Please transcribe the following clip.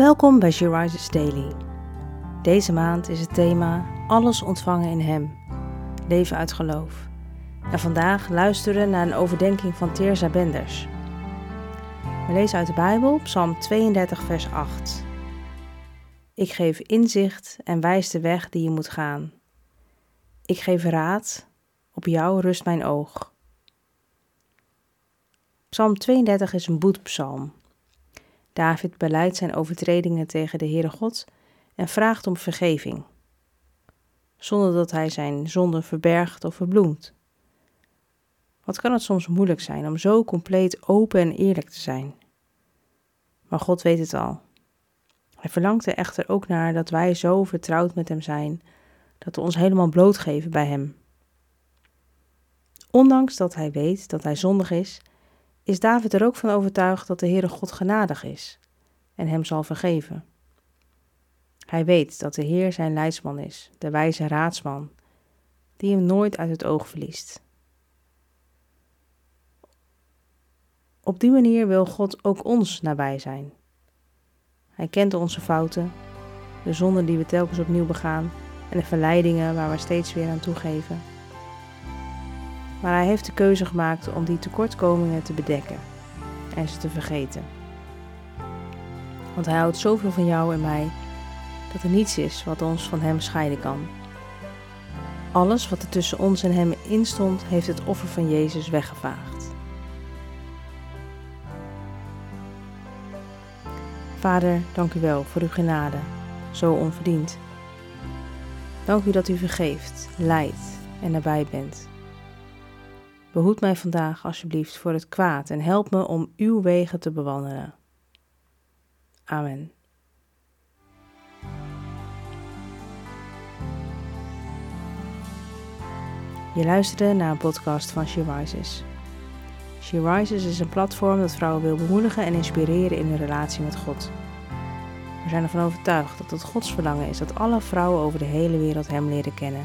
Welkom bij She Daily. Deze maand is het thema Alles ontvangen in Hem. Leven uit geloof. En vandaag luisteren naar een overdenking van Teerza Benders. We lezen uit de Bijbel, Psalm 32, vers 8. Ik geef inzicht en wijs de weg die je moet gaan. Ik geef raad, op jou rust mijn oog. Psalm 32 is een boetpsalm. David beleidt zijn overtredingen tegen de Heere God en vraagt om vergeving, zonder dat hij zijn zonde verbergt of verbloemt. Wat kan het soms moeilijk zijn om zo compleet open en eerlijk te zijn? Maar God weet het al. Hij verlangt er echter ook naar dat wij zo vertrouwd met Hem zijn, dat we ons helemaal blootgeven bij Hem. Ondanks dat hij weet dat hij zondig is, is David er ook van overtuigd dat de Heere God genadig is en hem zal vergeven. Hij weet dat de Heer zijn leidsman is, de wijze raadsman, die hem nooit uit het oog verliest. Op die manier wil God ook ons nabij zijn. Hij kent onze fouten, de zonden die we telkens opnieuw begaan en de verleidingen waar we steeds weer aan toegeven. Maar hij heeft de keuze gemaakt om die tekortkomingen te bedekken en ze te vergeten. Want hij houdt zoveel van jou en mij dat er niets is wat ons van hem scheiden kan. Alles wat er tussen ons en hem instond, heeft het offer van Jezus weggevaagd. Vader, dank u wel voor uw genade, zo onverdiend. Dank u dat u vergeeft, leidt en nabij bent. Behoed mij vandaag alsjeblieft voor het kwaad en help me om uw wegen te bewandelen. Amen. Je luisterde naar een podcast van She Rises. She Rises is een platform dat vrouwen wil bemoedigen en inspireren in hun relatie met God. We zijn ervan overtuigd dat het Gods verlangen is dat alle vrouwen over de hele wereld Hem leren kennen.